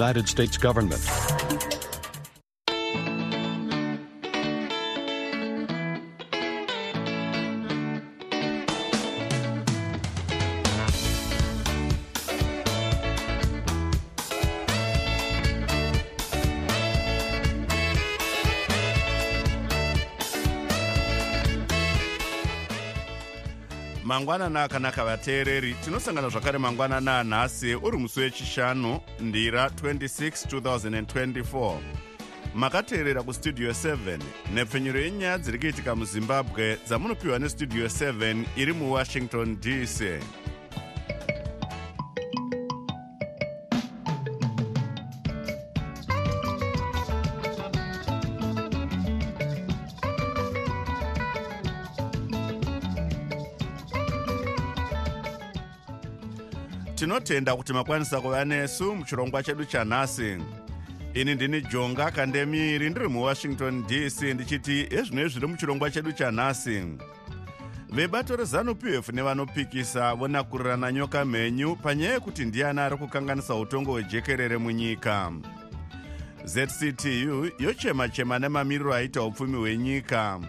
United States government. Mangwanana akanaka vateereri tinosangana zvakare mangwanana anhasi uri musi wechishanu ndira 26 2024 makateerera kustudio 7 nhepfenyuro yenyaya dziri kuitika muzimbabwe dzamunopiwa nestudio 7 iri muwashington dc tinotenda kuti makwanisa kuva nesu muchirongwa chedu chanhasi ini ndini jonga kandemiri ndiri muwashington dc ndichiti ezvinoi zviri muchirongwa chedu chanhasi vebato rezanup f nevanopikisa vonakurirana nyoka mhenyu panyaya yekuti ndiani ari kukanganisa utongo hwejekerere munyika. Zctu yochema-chema nemamiriro aita upfumi hwenyika.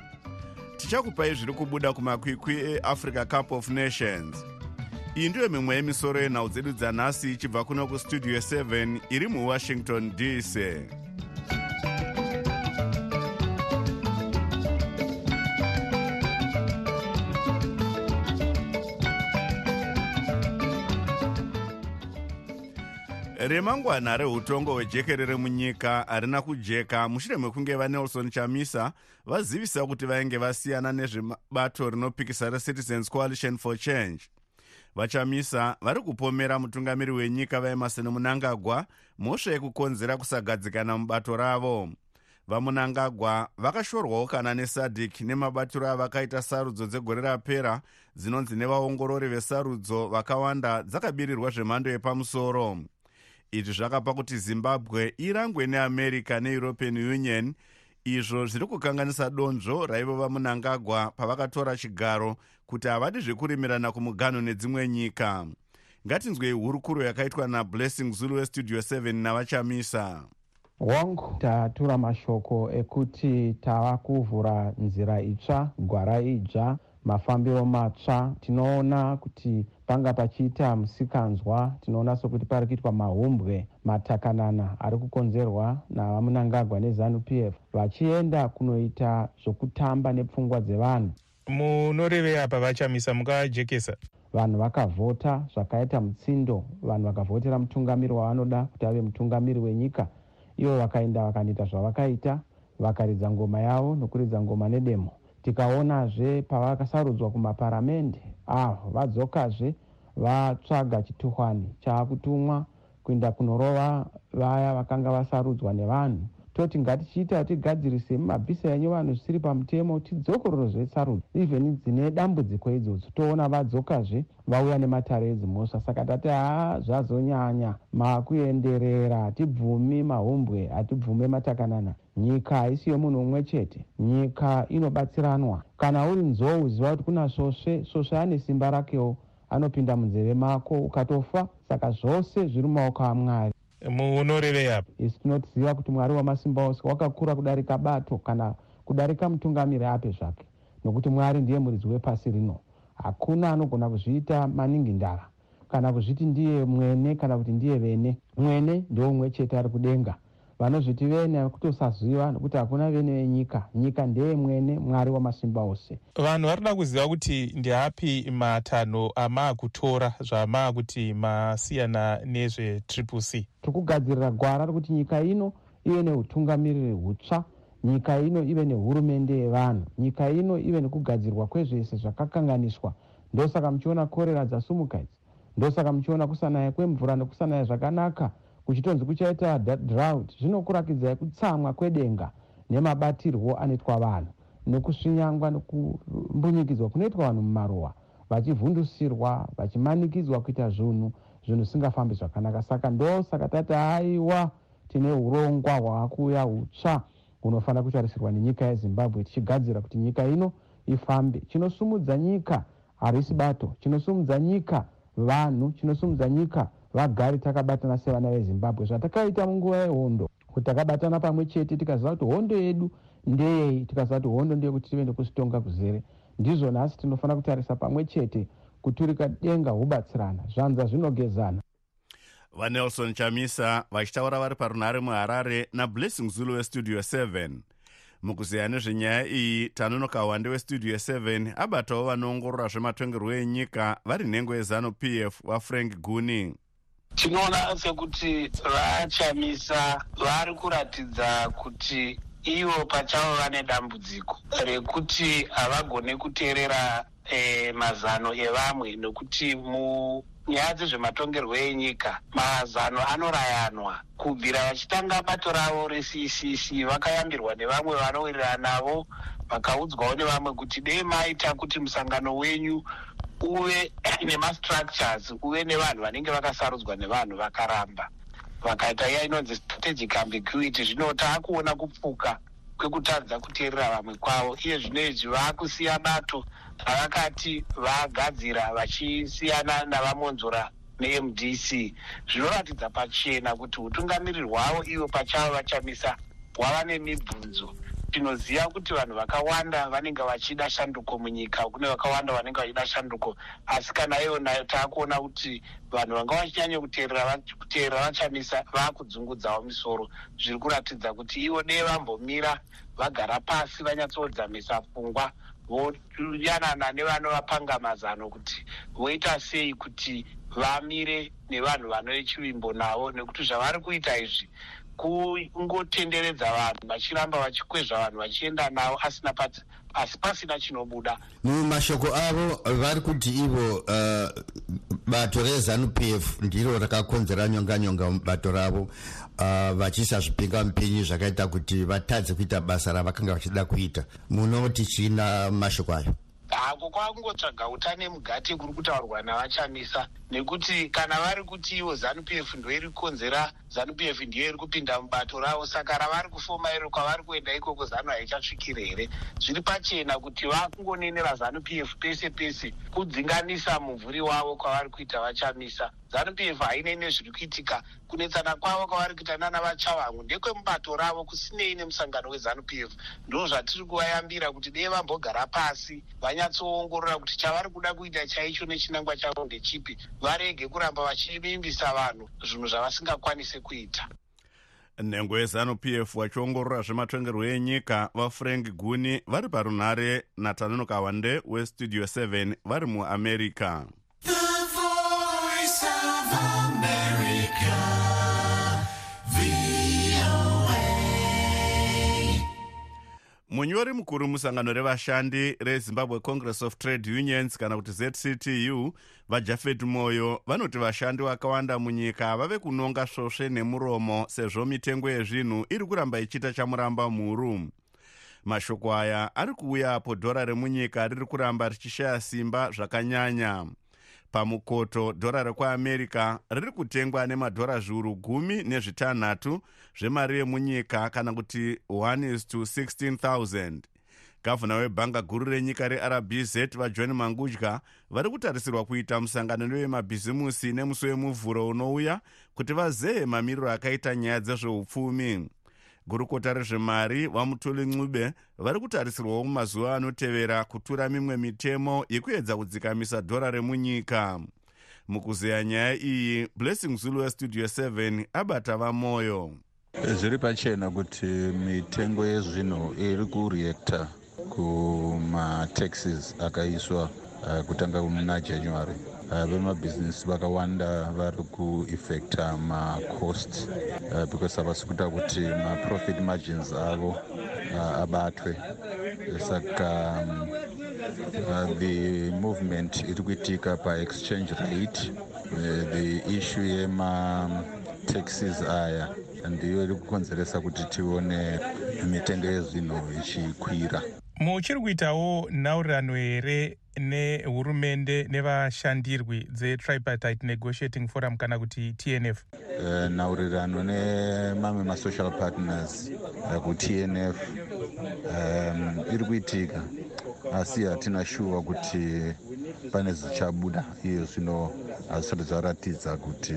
Tichakupai zviri kubuda kumakwikwi eafrica cup of nations iyi ndiyo mimwe yemisoro yenhau dzedu dzanhasi ichibva kuno kustudio 7 iri muwashington dc remangwana reutongo hwejekerere munyika harina kujeka. Mushure mekunge vanelson chamisa vazivisa kuti vainge vasiyana nezvebato rinopikisa recitizens coalition for change vachamisa vari kupomera mutungamiri wenyika vaemarson munangagwa mhosva yekukonzera kusagadzikana mubato ravo. Vamunangagwa vakashorwawo kana nesadhik nemabatiro avakaita sarudzo dzegore rapera dzinonzi nevaongorori vesarudzo vakawanda dzakabirirwa zvemhando yepamusoro. Izvi zvakapa kuti zimbabwe irangwe neamerica neeuropean union izvo zviri kukanganisa donzvo raivo vamunangagwa pavakatora chigaro kuti havadi zvekurimirana kumuganho nedzimwe nyika. Ngatinzwei hurukuro yakaitwa nablessing zulu westudio 7 navachamisa. Wangu tatura mashoko ekuti tava kuvhura nzira itsva gwara idzva mafambiro matsva. Tinoona kuti panga pachiita musikanzwa tinoona sokuti pari kuitwa mahumbwe matakanana ari kukonzerwa navamunangagwa nezanup f vachienda kunoita zvokutamba nepfungwa dzevanhu. Munorevei apa vachamisa mukajekesa? Vanhu vakavhota zvakaita mutsindo vanhu vakavhotera mutungamiri wavanoda kuti ave mutungamiri wenyika. Ivo vakaenda vakanoita zvavakaita vakaridza ngoma yavo nokuridza ngoma nedemo tikaonazve pavakasarudzwa kumaparamende avo vadzokazve vatsvaga chituhwani chaakutumwa kuenda kunorova vaya vakanga vasarudzwa nevanhu. Toti ngatichiita tigadzirise mumabhisa enyu vanhu zvisiri pamutemo tidzokororozve sarudzo even dzine dambudziko idzodzo toona vadzokazve vauya nematare edzimhosva. Saka tati haa zvazonyanya. Makuenderera hatibvumi mahumbwe hatibvume matakanana nyika haisi yomunhu umwe chete. Nyika inobatsiranwa. Kana uri nzou ziva kuti kuna svosve svosve ane simba rakewo anopinda munzeve mako ukatofa. Saka zvose zviri mumaoko amwari. Munorevei apa. Isi tinotiziva kuti mwari wamasimba ose wakakura kudarika bato kana kudarika mutungamiri ape zvake. Nokuti mwari ndiye muridzi wepasi rino. Hakuna anogona kuzviita maningi ndara. Kana kuzviti ndiye mwene kana kuti ndiye vene. Mwene ndeumwe chete ari kudenga vanozviti vene kutosaziva nokuti hakuna vene venyika. Nyika ndeye mwene mwari wamasimba ose. Vanhu vari kuda kuziva kuti ndeapi matanho amaakutora zvamaakuti masiyana nezvetriple c? Tiri kugadzirira gwara rekuti nyika ino ive neutungamiriri hutsva nyika ino ive nehurumende yevanhu nyika ino ive nekugadzirwa kwezvese zvakakanganiswa. Ndosaka muchiona korera dzasumukadzi ndosaka muchiona kusanaya kwemvura nekusanaya zvakanaka kuchitonzi kuchaita drought zvinokurakidzai kutsamwa kwedenga nemabatirwo anoitwa vanhu nekusvinyangwa nekumbunyikidzwa kunoitwa vanhu mumaruwa vachivhundusirwa vachimanikidzwa kuita zvinhu zvinhu zvisingafambi zvakanaka. Saka ndosaka tati aiwa tine urongwa hwaakuuya hutsva hunofanira kutarisirwa nenyika yezimbabwe tichigadzira kuti nyika ino ifambe. Chinosumudza nyika harisi bato chinosumudza nyika vanhu chinosumudza nyika vagare takabatana sevana vezimbabwe. Zvatakaita munguva yehondo kuti takabatana pamwe chete tikaziva kuti hondo yedu ndeyei tikaziva kuti hondo ndeyekuti tive nekusitonga kuzere. Ndizvo nhasi tinofanira kutarisa pamwe chete kuturika denga hubatsirana zvanza zvinogezana. Vanelson chamisa vachitaura vari parunhare muharare nablessing zulu westudio 7 mukuziya nezvenyaya iyi tanonoka wande westudio 7 abatawo vanoongorora zvematongerwo enyika vari nhengo yezanu p f wafrank guni tinoona sekuti vachamisa vari kuratidza kuti ivo pachavo vane dambudziko rekuti havagone kuteerera e, mazano evamwe nokuti munyaya dzezvematongerwo enyika mazano anorayanwa. Kubvira vachitanga bato ravo reccc vakayambirwa nevamwe vanowirirana navo vakaudzwawo nevamwe kuti dei maita kuti musangano wenyu uve nemastructures uve nevanhu vanenge vakasarudzwa nevanhu vakaramba. Vakaita iya inonzi strategic ambiguity zvino taakuona kupfuka kwekutadza kuteerera vamwe kwavo. Iye zvino izvi vaakusiya bato ravakati vagadzira vachisiyana navamonzora nemdc zvinoratidza pachena kuti utungamiriri hwavo ivo pachavo vachamisa hwava nemibvunzo tinoziva kuti vanhu vakawanda vanenge vachida shanduko munyika. Kune vakawanda vanenge vachida shanduko. Asi kana iyona taakuona kuti vanhu vanga vachinyanya kuteerera vachamisa vaakudzungudzawo misoro. Zviri kuratidza kuti ivo dee vambomira vagara pasi vanyatsodzamisa pfungwa voyanana nevanovapanga mazano kuti voita sei kuti vamire nevanhu vanoechivimbo navo. Nekuti zvavari kuita izvi kungotenderedza vanhu vachiramba vachikwezva vanhu vachienda navo asina pati asi pasina chinobuda. Mumashoko avo vari kuti ivo uh, bato rezanup f ndiro rakakonzera nyonganyonga mubato ravo uh, vachiisa zvipinga mupinyi zvakaita kuti vatadze kuita basa ravakanga vachida kuita. Munoti china mashoko ayo hako kwakungotsvaga utane mugati kuri kutaurwa navachamisa nekuti kana vari kuti ivo zanup f ndo iri kukonzera zanup f ndiyo iri kupinda mubato ravo. Saka ravari kufoma iro kwavari kuenda ikoko zanu haichasvikire here? Zviri pachena kuti vakungonenera zanup f pese pese kudzinganisa mumvuri wavo kwavari kuita vachamisa. Zanup f haine nezviri kuitika. Kunetsana kwavo kwavari kuita nana vachavangu ndekwemubato ravo kusinei nemusangano wezanup f. Ndo zvatiri kuvayambira kuti dee vambogara pasi vanyatsoongorora kuti chavari kuda kuita chaicho nechinangwa chavo ndechipi varege kuramba vachivimbisa vanhu zvinhu zvavasingakwanisi kuita. Nhengo yezanup f vachiongorora zvematongerwo enyika vafrank guni vari parunhare natanonoka wande westudio 7 vari muamerica munyori mukuru musangano revashandi rezimbabwe congress of trade unions kana kuti zctu vajafet moyo vanoti vashandi vakawanda munyika vave kunonga svosve nemuromo sezvo mitengo yezvinhu iri kuramba ichiita chamuramba mhuru. mashoko aya ari kuuya apo dhora remunyika riri kuramba richishaya simba zvakanyanya pamukoto. Dhora rekuamerica riri kutengwa nemadhora zviuru gumi nezvitanhatu zvemari yemunyika kana kuti 1 is to 16000 gavhuna webhanga guru renyika rerbz vajohn mangudya vari kutarisirwa kuita musangano newemabhizimusi nemusi wemuvhuro unouya kuti vazehe mamiriro akaita nyaya dzezveupfumi gurukota rezvemari vamutoli ncube vari kutarisirwawo mumazuva anotevera kutura mimwe mitemo yekuedza kudzikamisa dhora remunyika. Mukuzeya nyaya iyi blessing zulu westudio 7 abata vamwoyo zviri pachena kuti mitengo yezvinhu iri kureacta kumataxes akaiswa uh, kutanga muna january uh, vemabhizinesi vakawanda vari kueffecta macost uh, because havasi kuita kuti maprofit margins avo uh, abatwe. Saka um, uh, the movement iri kuitika paexchange rate uh, the issue yemataxes aya ndiyo iri kukonzeresa kuti tione mitengo yezvinhu ichikwira. Muchiri kuitawo nhaurirano here nehurumende nevashandirwi dzetripartite negotiating forum kana kuti tnf uh, nhaurirano nemamwe masocial partners uh, kutnf um, iri kuitika asi hatina shuwa kuti pane zvichabuda iye zvino hazvisati zvaratidza kuti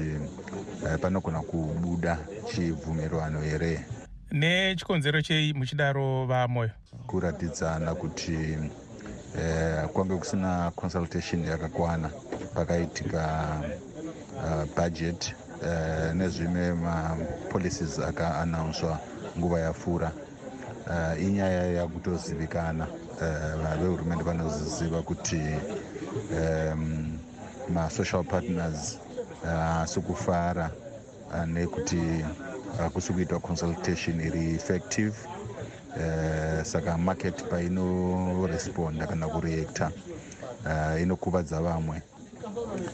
eh, panogona kubuda chibvumirwano here. Nechikonzero chei muchidaro vamoyo kuratidzana kuti eh, kwange kusina consultation yakakwana pakaitika uh, budget uh, nezvimwe mapolicies akaanaunswa nguva yapfuura uh, inyaya yakutozivikana uh, vehurumende vanoziziva kuti um, masocial partners haasi uh, kufara uh, nekuti hakusi uh, kuitwa consultation iri effective uh, saka market painoresponda kana kureacta uh, inokuvadza vamwe.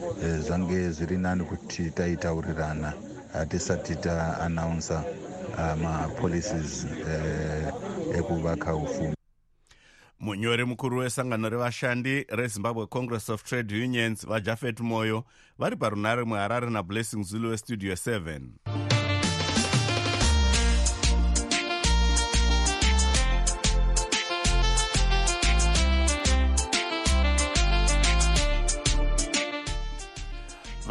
Uh, zvange zviri nani kuti taitaurirana hatisati taanaunsa uh, mapolicies uh, ekuvaka ufumi. Munyori mukuru wesangano revashandi rezimbabwe congress of trade unions vajafet moyo vari parunare muharare nablessing zulu westudio 7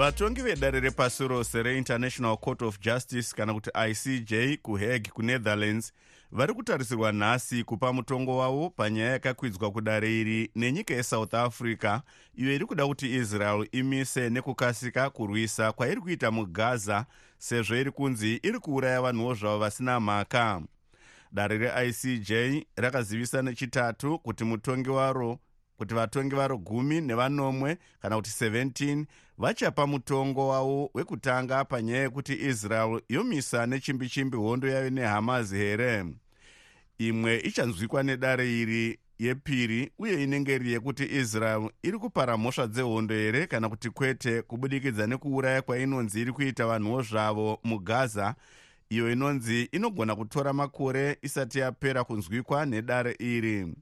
vatongi vedare repasi rose reinternational court of justice kana kuti icj kuhague kunetherlands vari kutarisirwa nhasi kupa mutongo wavo panyaya yakakwidzwa kudare iri nenyika yesouth africa iyo iri kuda kuti israel imise nekukasika kurwisa kwairi kuita mugaza sezvo iri kunzi iri kuuraya vanhuwo zvavo vasina mhaka. Dare reicj rakazivisa nechitatu kuti mutongi waro kuti vatongi varo gumi nevanomwe kana kuti 17 vachapa mutongo wavo wekutanga panyaya yekuti israel yomisa nechimbi chimbi hondo yayo nehamazi here. Imwe ichanzwikwa nedare iri yepiri uye inenge iri yekuti israel iri kupara mhosva dzehondo here kana kuti kwete kubudikidza nekuuraya kwainonzi iri kuita vanhuwo zvavo mugaza iyo inonzi inogona kutora makore isati yapera kunzwikwa nedare iri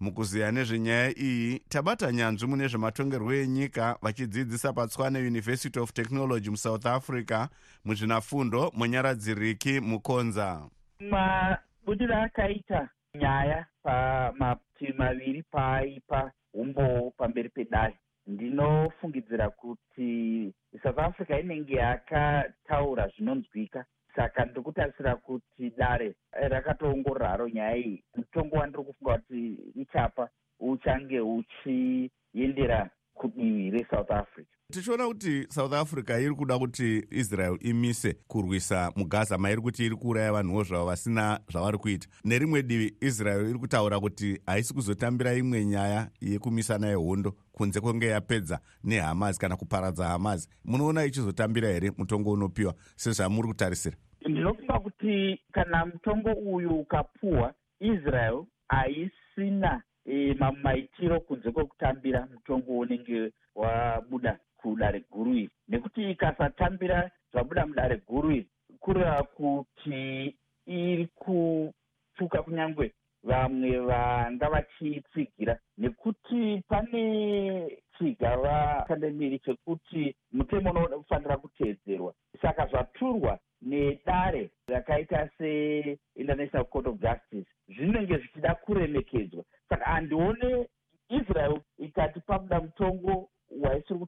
mukuziya nezvenyaya iyi tabata nyanzvi mune zvematongerwo enyika vachidzidzisa patswane university of technology musouth africa muzvinafundo munyaradziriki mukonza. Mabudiro akaita nyaya pamativi maviri paaipa umbowo pamberi pedare. Ndinofungidzira kuti south africa inenge yakataura zvinonzwika saka ndiri kutarisira kuti dare rakatoongorora haro nyaya iyi. Mutongo wandiri kufunga kuti ichapa uchange uchiendera kudivi resouth africa tichiona kuti south africa iri kuda kuti israel imise kurwisa mugaza mairi kuti iri kuuraya vanhuwo zvavo vasina zvavari kuita. Nerimwe divi israel iri kutaura kuti haisi kuzotambira imwe nyaya yekumisana yehondo kunze kwenge yapedza nehamazi kana kuparadza hamazi munoona ichizotambira here mutongo unopiwa? Sezvamuri kutarisira. Ndinofunga kuti kana mutongo uyu ukapuhwa israel haisina e, mamwe maitiro kunze kwekutambira mutongo unenge wabuda kudare guru iri nekuti ikasatambira zvabuda mudare guru iri kureva kuti iri kutuka kunyange vamwe vanga vachitsigira nekuti pane chigava kandemiri chekuti mutemo unofanira kuteedzerwa saka zvaturwa nedare rakaita seinternational court of justice zvinenge zvichida kuremekedzwa. Saka handione israel ikati pabuda mutongo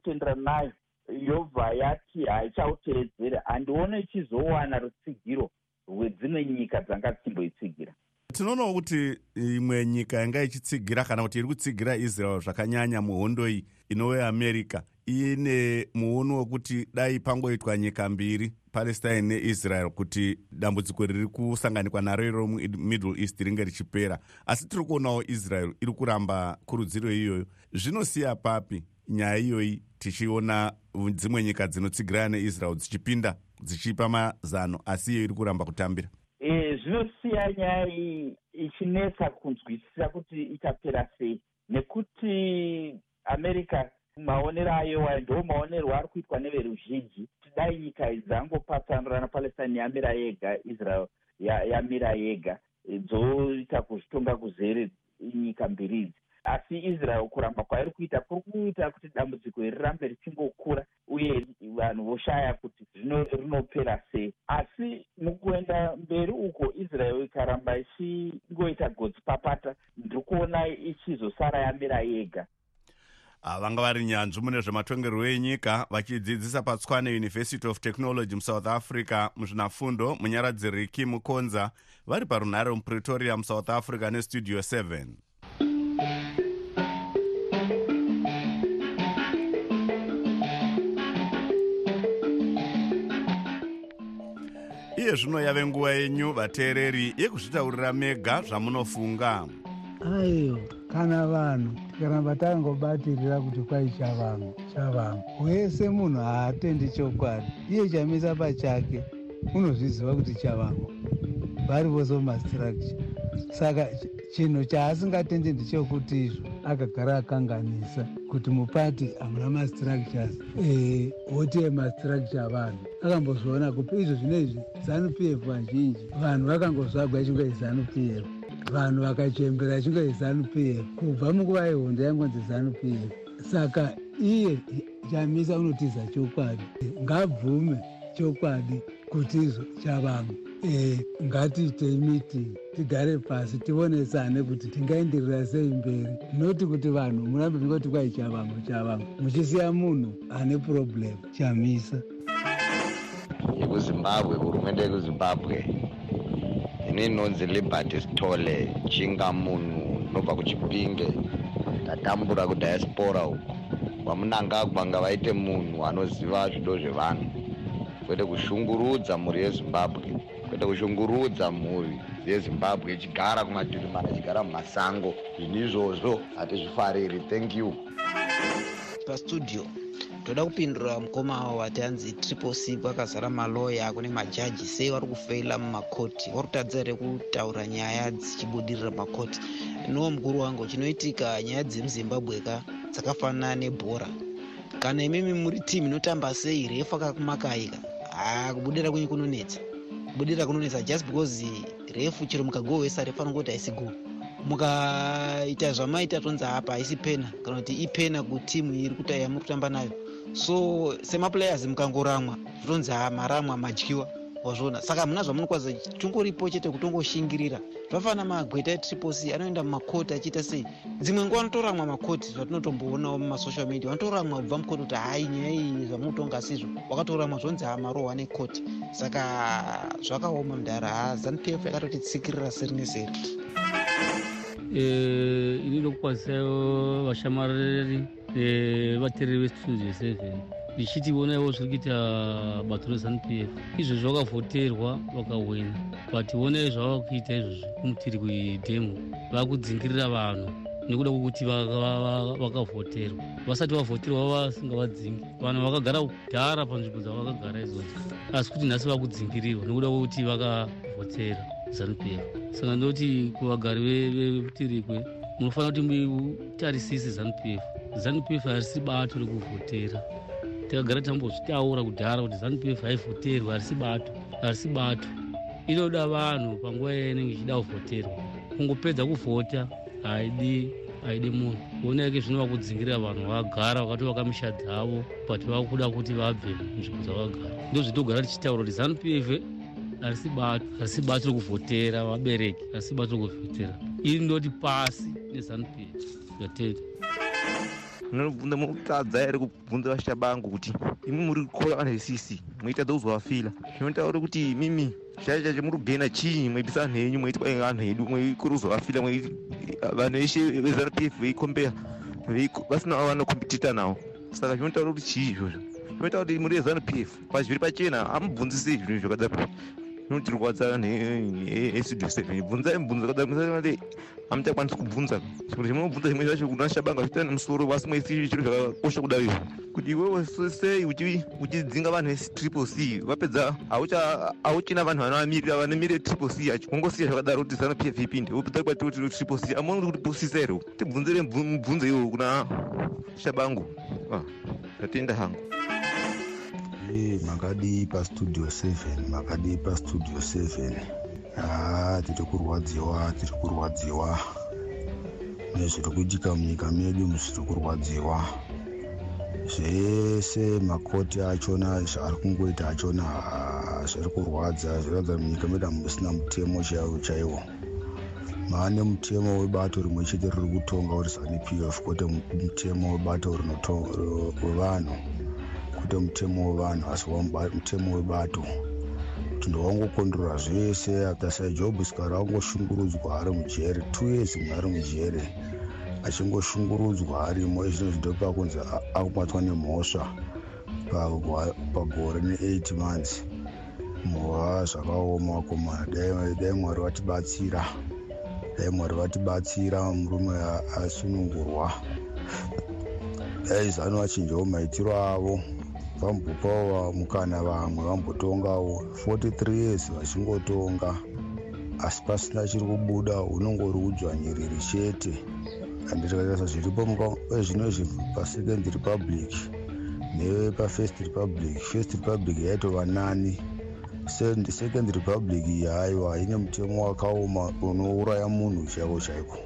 waisiri kutenderana nayo yobva yati haichauteedzere handione ichizowana rutsigiro rwedzimwe nyika dzanga dzichimboitsigira. Tinoonawo kuti imwe nyika yanga ichitsigira kana kuti iri kutsigira israel zvakanyanya muhondo iyi inove america ine muono wekuti dai pangoitwa nyika mbiri palestine neisrael kuti dambudziko riri kusanganikwa naro iro mumiddle east ringe richipera. Asi tiri kuonawo israel iri kuramba kurudziro iyoyo. Zvinosiya papi nyaya iyoyi tichiona dzimwe nyika dzinotsigirana neisrael dzichipinda dzichipa mazano asi iyo iri kuramba kutambira. E, zvinosiya nyaya iyi ichinetsa kunzwisisa kuti ichapera sei. Nekuti america maonero ayo ndo maonero ari kuitwa neveruzhinji. Tidai nyika dzangopatsanurana palestine yamira yega israel yamira yega. Dzoita kuzvitonga kuzere nyika mbiri idzi asi israel kuramba kwairi kuita kuri kuita kuti dambudziko iri rirambe richingokura uye vanhu voshaya kuti rinopera sei. Asi mukuenda mberi uko israel ikaramba ichingoita godzi papata ndiri kuona ichizosara yamira yega. Vanga vari nyanzvi mune zvematongerwo enyika vachidzidzisa patswane university of technology musouth africa muzvinafundo munyaradziriki mukonza vari parunhare mupretoria musouth africa nestudio 7 iye zvino yave nguva yenyu vateereri yekuzvitaurira mega zvamunofunga. Aiyo kana vanhu tikaramba tangobatirira kuti kwai chavangu chavangu wese munhu haatendi chokwadi. Iye chamisa pachake unozviziva kuti chavangu vari vose mumastructure saka chinhu chaasingatendi ndechekuti izvo akagara akanganisa kuti mupati hamuna mastructures. Hotiye mastructure avanhu akambozviona kupi izvo zvinoizvi zanup f vazhinji vanhu vakangozvagwa ichinge zanup f vanhu vakachembera ichinge zanup f kubva munguva yehondo yangonzi zanup f saka iye chamisa unotiza chokwadi. Ngabvume chokwadi kuti izvo chavanhu. e, ngatiitei meeting tigare pasi tionesane kuti tingaenderera sei mberi. Noti kuti vanhu murambe mingoti kwai chavangu chavangu muchisiya munhu ane problem chamisa. Yekuzimbabwe hurumende yekuzimbabwe ini inonzi liberty stole chinga munhu nobva kuchipinge tatambura kudiaspora uku. Kwamunanga kwanga vaite munhu anoziva zvido zvevanhu kwete kushungurudza mhuri yezimbabwe kwete kushungurudza mhuri yezimbabwe ichigara kumaturimana ichigara mumasango. Zvinhu izvozvo hatizvifariri. Thank you. Pastudio toda kupindura mukoma wati anzi triple c kwakazara maloya kune majaji sei vari kufeila mumakoti. Vari kutadza here kutaura nyaya dzichibudirira makoti nowo mukuru wangu chinoitika nyaya dzemuzimbabwe ka dzakafanana nebhora? Kana imimi muri timu inotamba sei refu akakumakaika haa kubudira kwenyu kunonetsa kubudira kunonetsa just because refu chero mukagowesa refu anongoti haisi go mukaita zvamaita tonzi apa haisi pena kana kuti ipena kutimu iri yamuri kutamba nayo. So semaplayers mukangoramwa zvitonzi ha maramwa madyiwa wazviona saka muna zvamunokwanisa tongoripo chete kutongoshingirira. Zvafanana magweta etriple c anoenda mumakoti achiita sei? Dzimwe nguva anotoramwa makoti zvatinotomboonawo mumasocial media. Vanotoramwa kubva mukoti kuti hai nyaya iyi zvamunotonga sizvo wakatoramwa zvonzi ha marohwa nekoti. Saka zvakaoma mudhara ha zanup f yakatotitsikirira seri neseri. Ini ndokukwanisawo vashamariri nevateereri vestudio seven ndichiti vonaiwo zviri kuita bato rezanup f izvozvo vakavhoterwa vakawina but vonai zvavakuita izvozvo kumutiri kuidhemu vakudzingirira vanhu nekuda kwekuti vakavhoterwa. Vasati vavhoterwa vasingavadzingi. Vanhu vakagara kudhara panzvimbo dzavakagara idzodzo asi kuti nhasi vakudzingirirwa nekuda kwekuti vakavhotera zanup f saka ndoti kuvagari vemutirikwe munofanira kuti mutarisise zanup f zanup f harisi bato rekuvhotera takagara tambozvitaura kudhara kuti zanup f haivhoterwa harisi bato harisi bato inoda vanhu panguva yainenge ichida kuvhoterwa kungopedza kuvhota haidi haidi munhu. Kuonaike zvino vakudzingirira vanhu vakagara vakatovaka misha dzavo but vakuda kuti vabve munzvimbo dzavakagara ndozvitogara tichitaura kuti zanup f harisi bato harisi bato rekuvhotera vabereki harisi bato rekuvhotera iri ndoti pasi nezanup f yatete munobvunza munotadza here kubvunza vashabangu kuti imi muri kukora vanhu vesisi mweitadza kuzovafila zvinotaura kuti mimi chacho chacho muri kugena chii? Mweitisa vanhu henyu mweiti kwai vanhu hedu mweikuri kuzovafila vanhu veshe vezanup f veikombeya vasina vanokompitita navo. Saka zvinotaura kuti chii izvozvo? Zvinotaura kuti muri vezanup f pazviri pachena hamubvunzisei zvinhu zvakadaro estudio seven bvunzai mibvunzo kadaro hamuchakwanisi kubvunza. Zvimwe zvemunobvunza zvimwe zvacho kuna shabanga zviita nemusoro vasi mweisi chiro zvakakosha kudaro izvo kuti iwewe sei uchidzinga vanhu vetriple c vapedza hauchina vanhu vanovamirira vanomirira triple c yacho ungosiya zvakadaro kuti zanup f ipinde wopedza kwati kuti triple c. Amuoni kuti pusisa here tibvunzire mibvunzo iwo kuna shabangu. Zvatenda hangu Hey, makadii pastudio 7 makadii pastudio 7 haa tiri kurwadziwa tiri kurwadziwa nezviri kuitika munyika medu zviri kurwadziwa zvese makoti achona zvaari kungoita achona zviri kurwadza zviratidza munyika medu hamusina mutemo chaiwo chaiwo. Maane mutemo webato rimwe chete riri kutonga uri zanup f kwete mutemo webato wevanhu kwete mutemo wevanhu asi mutemo webato. Kuti ndowangokondorora zvese after sajob sikari angoshungurudzwa ari mujere two years munhu ari mujere achingoshungurudzwa arimo. Izvino zvidopa kunzi akubatwa nemhosva pagore ne8 months. Mhova zvakaoma vakomana. Dai mwari vatibatsira. Dai mwari vatibatsira murume asunungurwa. Dai zano vachinjawo maitiro avo vambopawo mukana vamwe vambotongawo. 43 years vachingotonga asi pasina chiri kubuda unongori udzvanyiriri chete handitikatarisa zviripo zvino izvi pasecond republic nepafirst republic. First republic yaitova nani. Second republic iyi haiwa ine mutemo wakaoma unouraya munhu chaiko chaiko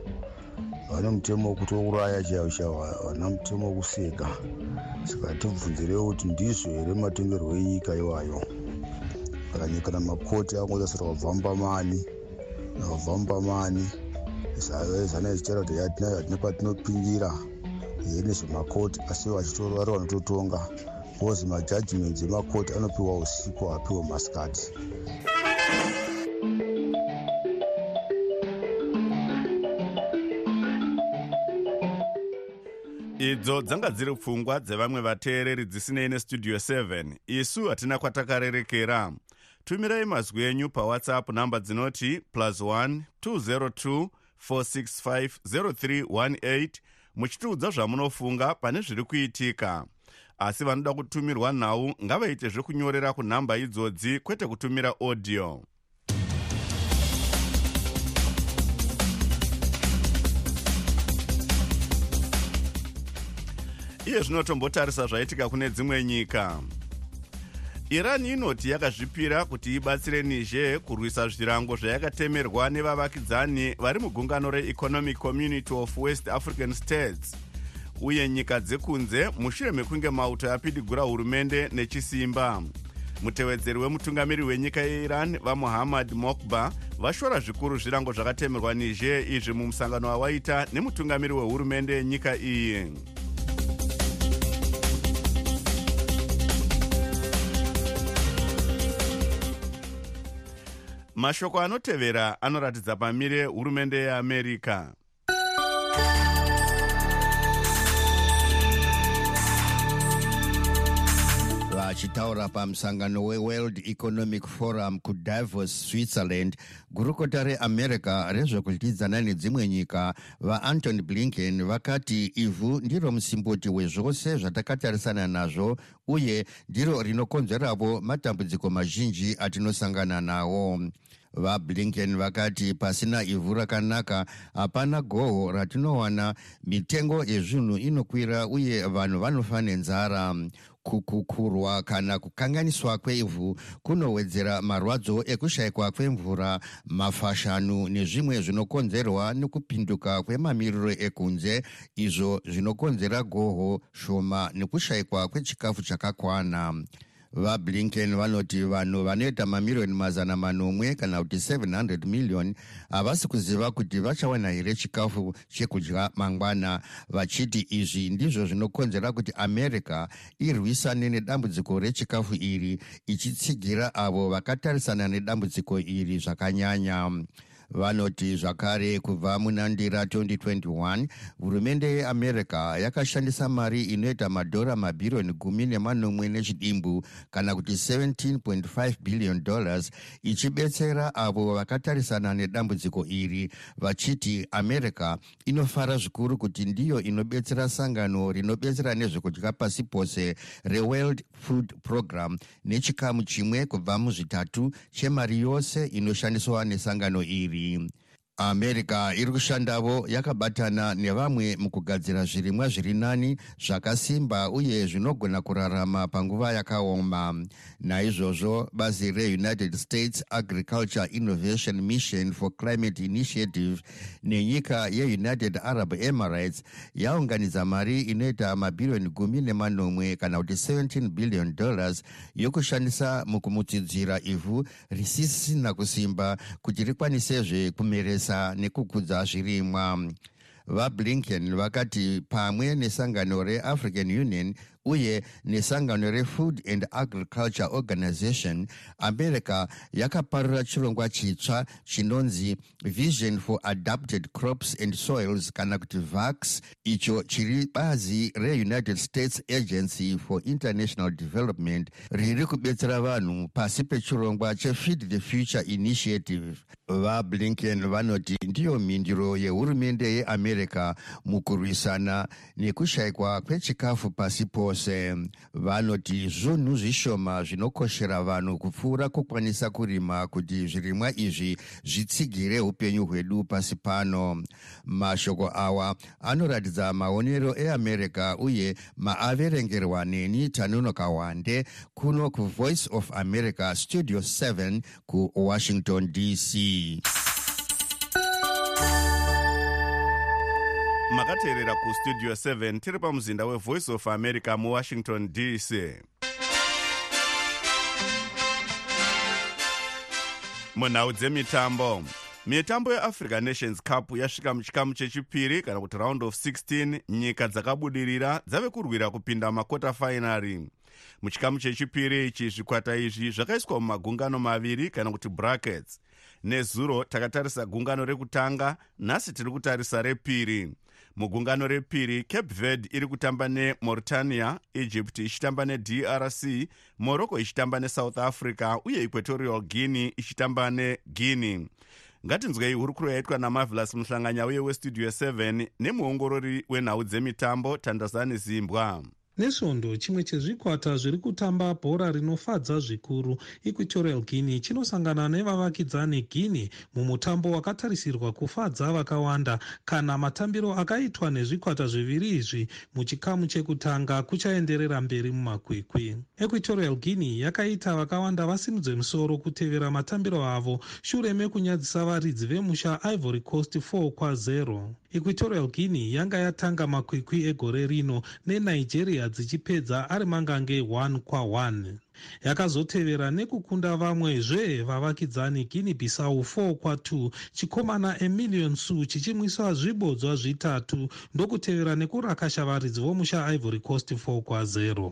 vane mutemo wekutouraya chaivo chaivo havana mutemo wekuseka saka tibvunzirei kuti ndizvo here matongerwo enyika iwayo. Akanyikana makoti angotasira wabvambamani wabvambamani zana zvichitaura kuti hatina patinopindira yenezvemakoti asi vachitori vanototonga. Bcause majajiments emakoti anopiwa usiku apiwa masikati idzo dzanga dziri pfungwa dzevamwe vateereri dzisinei nestudio 7 isu hatina kwatakarerekera. Tumirai mazwi enyu pawhatsapp namba dzinoti plus 1 202 465 0318 muchitiudza zvamunofunga pane zviri kuitika. Asi vanoda kutumirwa nhau ngavaite zvekunyorera kunhamba idzodzi kwete kutumira audio iye zvino tombotarisa zvaitika kune dzimwe nyika. Iran inoti yakazvipira kuti ibatsire niger kurwisa zvirango zvayakatemerwa nevavakidzani vari mugungano reeconomic community of west african states. Uye nyika dzekunze mushure mekunge mauto apidigura hurumende nechisimba. Mutevedzeri wemutungamiri wenyika yeiran vamuhammad mokba vashora zvikuru zvirango zvakatemerwa niger izvi mumusangano wawaita nemutungamiri wehurumende yenyika iyi mashoko anotevera anoratidza pamire hurumende yeamerica vachitaura pamusangano weworld economic forum kudavos switzerland gurukota reamerica rezvekudyidzana nedzimwe nyika. Vaantony blinken vakati ivhu ndiro musimboti wezvose zvatakatarisana nazvo uye ndiro rinokonzeravo matambudziko mazhinji atinosangana nawo. Vablinken vakati pasina ivhu rakanaka hapana goho ratinowana. Mitengo yezvinhu inokwira uye vanhu vanofa nenzara kukukurwa kana kukanganiswa kweivhu kunowedzera marwadzo ekushayikwa kwemvura mafashanu nezvimwe zvinokonzerwa nekupinduka kwemamiriro ekunze izvo zvinokonzera goho shoma nekushayikwa kwechikafu chakakwana vablinken vanoti vanhu vanoita mamiriyoni mazana manomwe kana kuti 700 miliyoni havasi kuziva kuti vachawana here chikafu chekudya mangwana. Vachiti izvi ndizvo zvinokonzera kuti america irwisane nedambudziko rechikafu iri ichitsigira avo vakatarisana nedambudziko iri zvakanyanya vanoti zvakare kubva muna ndira 2021 hurumende yeamerica yakashandisa mari inoita madhora mabhiriyoni gumi nemanomwe nechidimbu kana kuti 17.5 billion dollars ichibetsera avo vakatarisana nedambudziko iri vachiti america inofara zvikuru kuti ndiyo inobetsera sangano rinobetsera nezvekudya pasi pose reworld food program nechikamu chimwe kubva muzvitatu chemari yose inoshandiswa nesangano iri iri america iri kushandavo yakabatana nevamwe mukugadzira zvirimwa zviri nani zvakasimba uye zvinogona kurarama panguva yakaoma. Naizvozvo bazi reunited states agriculture innovation mission for climate initiative nenyika yeunited arab emirates yaunganidza mari inoita mabhiriyoni gumi nemanomwe kana kuti 17 billion dollars yokushandisa mukumutsidzira ivhu risisina kusimba kuti rikwanisezve kumeresa kutarisa nekukudza zvirimwa. Vablinken vakati pamwe nesangano reafrican union uye nesangano refood and agriculture organization america yakaparura chirongwa chitsva chinonzi vision for adapted crops and soils kana kuti vax icho chiri bazi reunited states agency for international development riri kubetsera vanhu pasi pechirongwa chefeed the future initiative. Vablinken vanoti ndiyo mhinduro yehurumende yeamerica mukurwisana nekushayikwa kwechikafu pasi pose vose vanoti zvunhu zvishoma zvinokoshera vanhu kupfuura kukwanisa kurima kuti zvirimwa izvi zvitsigire upenyu hwedu pasi pano. Mashoko awa anoratidza maonero eamerica uye maaverengerwa neni tanunoka wande kuno kuvoice of america studio 7 kuwashington dc makateerera kustudio 7 tiri pamuzinda wevoice of america muwashington dc munhau dzemitambo. Mitambo yeafrica nations cup yasvika muchikamu chechipiri kana kuti round of 16 nyika dzakabudirira dzave kurwira kupinda makota fainari muchikamu chechipiri ichi zvikwata izvi zvakaiswa mumagungano maviri kana kuti brackets nezuro takatarisa gungano rekutanga nhasi tiri kutarisa repiri. Mugungano repiri cape verde iri kutamba nemauritania egypt ichitamba nedrc morocco ichitamba nesouth africa uye equatorial guinea ichitamba neguinea. Ngatinzwei hurukuro yaitwa namavelas muhlanganya uye westudio 7 nemuongorori wenhau dzemitambo tandazani zimbwa nesvondo chimwe chezvikwata zviri kutamba bhora rinofadza zvikuru. Equatorial guinea chinosangana nevavakidzani guinea mumutambo wakatarisirwa kufadza vakawanda kana matambiro akaitwa nezvikwata zviviri izvi. Muchikamu chekutanga kuchaenderera mberi mumakwikwi. Equatorial guinea yakaita vakawanda vasimudze musoro kutevera matambiro avo. Shure mekunyadzisa varidzi vemusha ivory coast 4 kwa0 equatorial guinea yanga yatanga makwikwi egore rino nenigeria dzichipedza ari mangange 1 kwa1 yakazotevera nekukunda vamwezve vavakidzani guinea bissau 4 kwa2 chikomana emillion su chichimwisa zvibodzwa zvitatu ndokutevera nekurakasha varidzi vomusha ivory coast 4 kwa0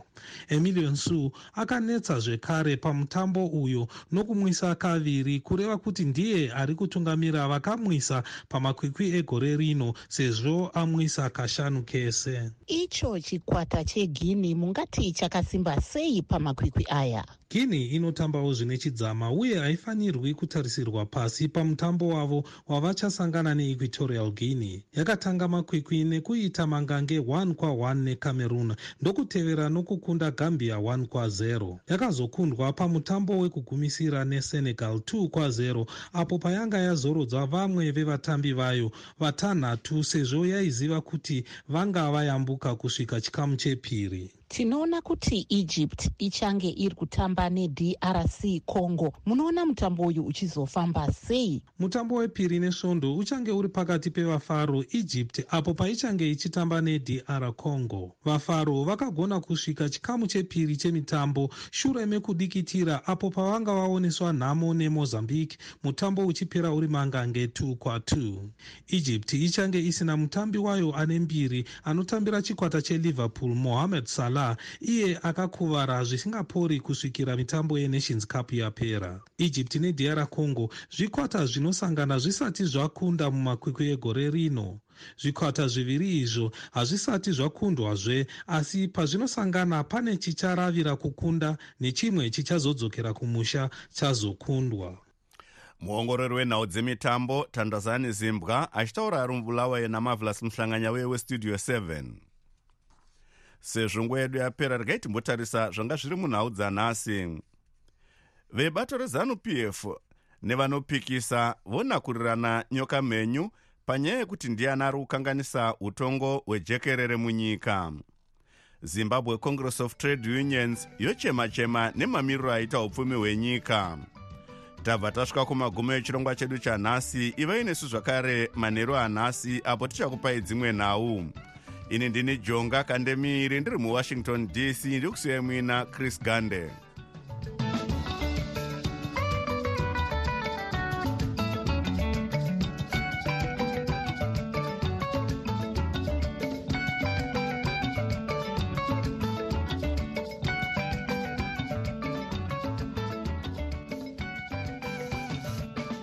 emillion su akanetsa zvekare pamutambo uyo nokumwisa kaviri kureva kuti ndiye ari kutungamira vakamwisa pamakwikwi egore rino sezvo amwisa kashanu kese. Icho chikwata cheguinea mungati chakasimba sei pamakwikwi aya. Guinea inotambawo zvine chidzama uye haifanirwi kutarisirwa pasi pamutambo wavo wavachasangana neequatorial guinea. Yakatanga makwikwi nekuita mangange 1 kwa1 necameroon ndokutevera nokukunda gambia 1 kwa0 yakazokundwa pamutambo wekugumisira nesenegal 2 kwa0 apo payanga yazorodza vamwe vevatambi vayo vatanhatu sezvo yaiziva kuti vanga vayambuka kusvika chikamu chepiri tinoona kuti egypt ichange iri kutamba nedrc congo. Munoona mutambo uyu uchizofamba sei? Mutambo wepiri nesvondo uchange uri pakati pevafaro egypt apo paichange ichitamba nedr congo. Vafaro vakagona kusvika chikamu chepiri chemitambo shure mekudikitira apo pavanga vaoneswa nhamo nemozambique. Mutambo uchipera uri mangange 2 kwa2 egypt ichange isina mutambi wayo ane mbiri anotambira chikwata cheliverpool mohamed salah iye akakuvara zvisingapori kusvikira mitambo yenations cup yapera. Egypt nedr congo zvikwata zvinosangana zvisati zvakunda mumakwikwi egore rino. Zvikwata zviviri izvo hazvisati zvakundwazve asi pazvinosangana pane chicharavira kukunda nechimwe chichazodzokera kumusha chazokundwa. Muongorori wenhau dzemitambo tandazani zimbwa achitaura ari mubulawayo namavelas muhlanganya weye westudio 7 sezvo nguva yedu yapera regai timbotarisa zvanga zviri munhau dzanhasi. Vebato rezanup f nevanopikisa vonakurirana nyoka mhenyu panyaya yekuti ndiani ari kukanganisa utongo hwejekerere munyika. Zimbabwe congress of trade unions yochema-chema nemamiriro aita upfumi hwenyika. Tabva tasvika kumagumo echirongwa chedu chanhasi ivai nesu zvakare manheru anhasi apo tichakupai dzimwe nhau ini ndini jonga kandemiri ndiri muwashington dc ndiri kusiya mwina chris gande.